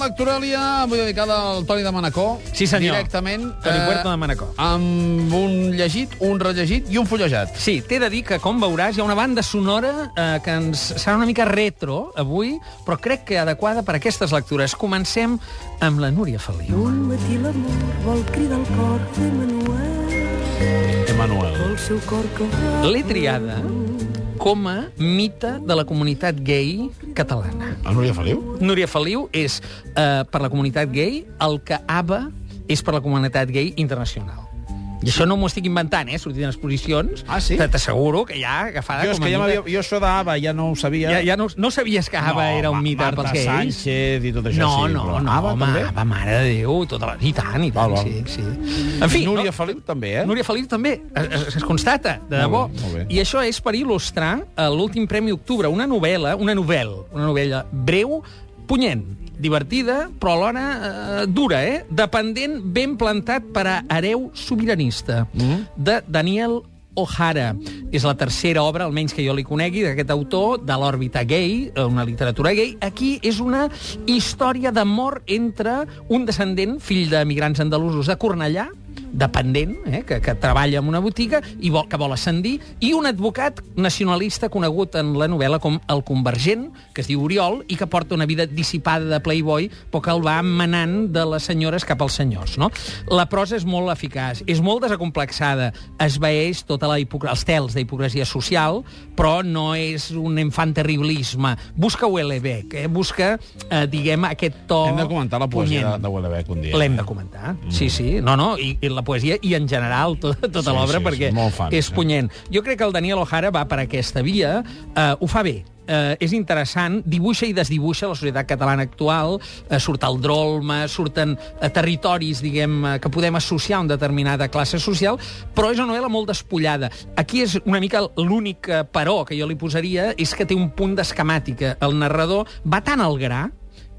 lectoràlia, avui dedicada al Toni de Manacor. Sí, senyor. Directament. eh, Toni Puerto de Manacor. Amb un llegit, un rellegit i un fullejat. Sí, t'he de dir que, com veuràs, hi ha una banda sonora eh, que ens serà una mica retro avui, però crec que adequada per a aquestes lectures. Comencem amb la Núria Feliu. Un matí l'amor vol cridar el cor d'Emanuel, Emanuel. el seu cor que va... L'he triada com a mite de la comunitat gay catalana. El Núria Feliu? Núria Feliu és, eh, per la comunitat gay, el que ABBA és per la comunitat gay internacional. I això no m'ho estic inventant, eh? Sortint en exposicions. Ah, sí? T'asseguro que ja agafada Jo, és com a que ja mite. jo això d'Ava ja no ho sabia. Ja, ja no, no sabies que ABBA era un mite Marta pels gays? Sánchez i tot això, no, sí. no, però no, Ava, home, també? ABBA, mare de Déu, tota la... i tant, i tant, Val, val. sí, sí. En fi, Núria no, Feliu també, eh? Núria Feliu també, es, es, es constata, de debò. Molt bé, molt bé. I això és per il·lustrar eh, l'últim Premi Octubre, una novel·la, una novel·la, una novel·la breu, punyent, divertida, però alhora eh, dura, eh? Dependent, ben plantat per a hereu sobiranista, Mm. de Daniel O'Hara. És la tercera obra, almenys que jo li conegui, d'aquest autor, de l'òrbita gay, eh, una literatura gay. Aquí és una història d'amor entre un descendent, fill de migrants andalusos de Cornellà, dependent, eh, que, que treballa en una botiga i vol, que vol ascendir, i un advocat nacionalista conegut en la novel·la com el Convergent, que es diu Oriol, i que porta una vida dissipada de playboy, però que el va manant de les senyores cap als senyors. No? La prosa és molt eficaç, és molt desacomplexada, es veeix tota la hipocr- els tels d'hipocresia social, però no és un infant terriblisme. Busca Houellebecq, eh? busca, eh, diguem, aquest to Hem de comentar la poesia punyent. de, de Houellebecq un dia. L'hem de comentar, mm. sí, sí. No, no, i, i la poesia i en general tot, tota Sí, l'obra, sí, perquè sí, fans, és eh? punyent. Jo crec que el Daniel O'Hara va per aquesta via, eh, ho fa bé, eh, és interessant, dibuixa i desdibuixa la societat catalana actual, eh, surt el drolma, surten eh, territoris, diguem, eh, que podem associar a una determinada classe social, però és una novel·la molt despullada. Aquí és una mica l'únic però que jo li posaria és que té un punt d'esquemàtica. El narrador va tan al gra,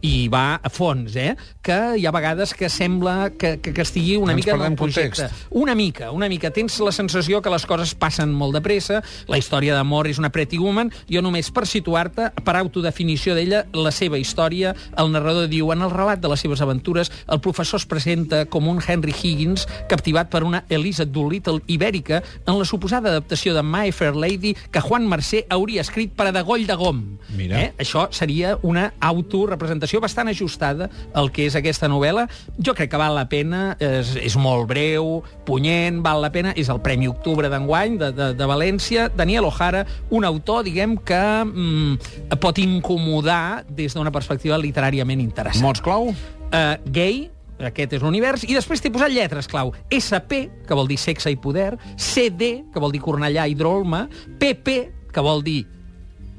i va a fons, eh? que hi ha vegades que sembla que, que, que estigui una Ens mica en el projecte. context. Una mica, una mica. Tens la sensació que les coses passen molt de pressa, la història d'amor és una pretty woman, jo només per situar-te, per autodefinició d'ella, la seva història, el narrador diu, en el relat de les seves aventures, el professor es presenta com un Henry Higgins captivat per una Elisa Doolittle ibèrica en la suposada adaptació de My Fair Lady que Juan Mercè hauria escrit per a de Goll de Gom. Mira. Eh? Això seria una autorepresentació bastant ajustada al que és aquesta novel·la. Jo crec que val la pena, és, és molt breu, punyent, val la pena, és el Premi Octubre d'enguany de, de, de València. Daniel O'Hara, un autor, diguem, que mm, pot incomodar des d'una perspectiva literàriament interessant. Mots clau? Uh, gay, aquest és l'univers, i després t'he posat lletres clau. SP, que vol dir sexe i poder, CD, que vol dir Cornellà i Drolma, PP, que vol dir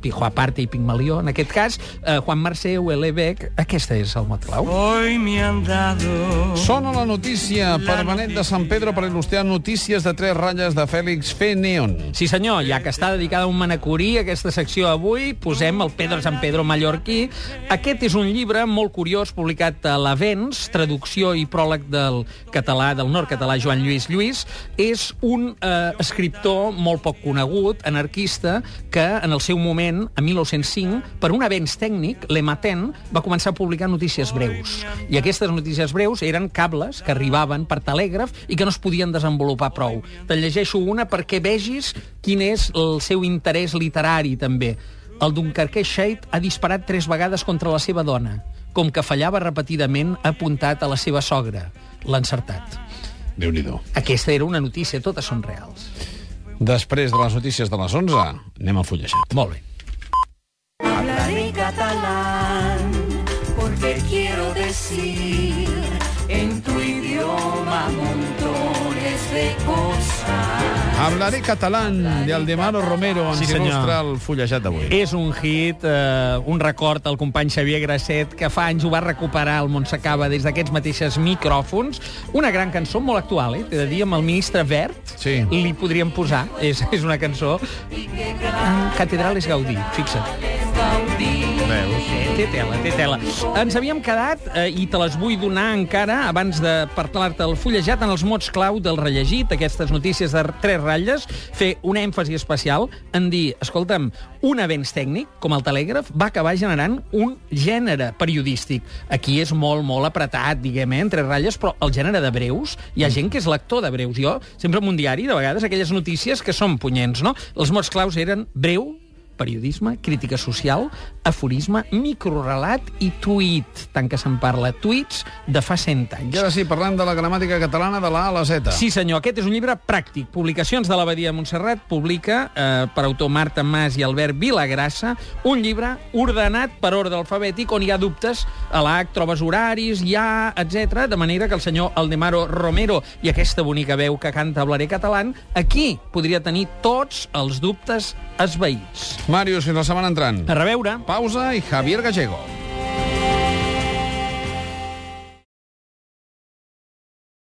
Pijo Aparte i Pigmalió, en aquest cas, eh, Juan Mercè, Houellebecq, aquesta és el mot clau. Hoy me han dado Sona la notícia per Benet de Sant Pedro per il·lustrar notícies de tres ratlles de Fèlix Feneon. Sí, senyor, ja que està dedicada a un manacorí, aquesta secció avui, posem el Pedro San Pedro mallorquí. Aquest és un llibre molt curiós, publicat a l'Avens, traducció i pròleg del català, del nord-català Joan Lluís Lluís. És un eh, escriptor molt poc conegut, anarquista, que en el seu moment, a 1905, per un avenç tècnic, Le Matin va començar a publicar notícies breus. I aquestes notícies breus eren cables que arribaven per telègraf i que no es podien desenvolupar prou. Te'n llegeixo una perquè vegis quin és el seu interès literari, també. El Dunkerque Shade ha disparat tres vegades contra la seva dona. Com que fallava repetidament, ha apuntat a la seva sogra. L'ha encertat. déu nhi Aquesta era una notícia, totes són reals. Després de les notícies de les 11, anem al fullejat. Molt bé. Catalán porque quiero decir en tu idioma montones de cosas. Hablaré catalán de Aldemaro Romero ens Sí, senyor. il·lustra el fullejat d'avui. És un hit, eh, un record al company Xavier Grasset, que fa anys ho va recuperar al Montsacaba des d'aquests mateixos micròfons. Una gran cançó, molt actual, eh? T'he de dir, amb el ministre Verd Sí. li podríem posar. És, és una cançó... En Catedral és Gaudí, fixa't. Té tela, té tela. Ens havíem quedat, eh, i te les vull donar encara, abans de parlar-te el fullejat, en els mots clau del rellegit, aquestes notícies de tres ratlles, fer un èmfasi especial en dir, escolta'm, un avenç tècnic, com el telègraf, va acabar generant un gènere periodístic. Aquí és molt, molt apretat, diguem, eh, tres ratlles, però el gènere de breus, hi ha gent que és lector de breus. Jo, sempre en un diari, de vegades, aquelles notícies que són punyents, no? Els mots claus eren breu, periodisme, crítica social, aforisme, microrelat i tuit, tant que se'n parla, tuits de fa 100 anys. I ara sí, parlem de la gramàtica catalana de la A a la Z. Sí, senyor, aquest és un llibre pràctic. Publicacions de l'Abadia de Montserrat publica, eh, per autor Marta Mas i Albert Vilagrassa, un llibre ordenat per ordre alfabètic on hi ha dubtes a l'H, trobes horaris, ja, etc. de manera que el senyor Aldemaro Romero i aquesta bonica veu que canta Blaré català, aquí podria tenir tots els dubtes esveïts. Màrius, fins la setmana entrant. A reveure. Pausa i Javier Gallego.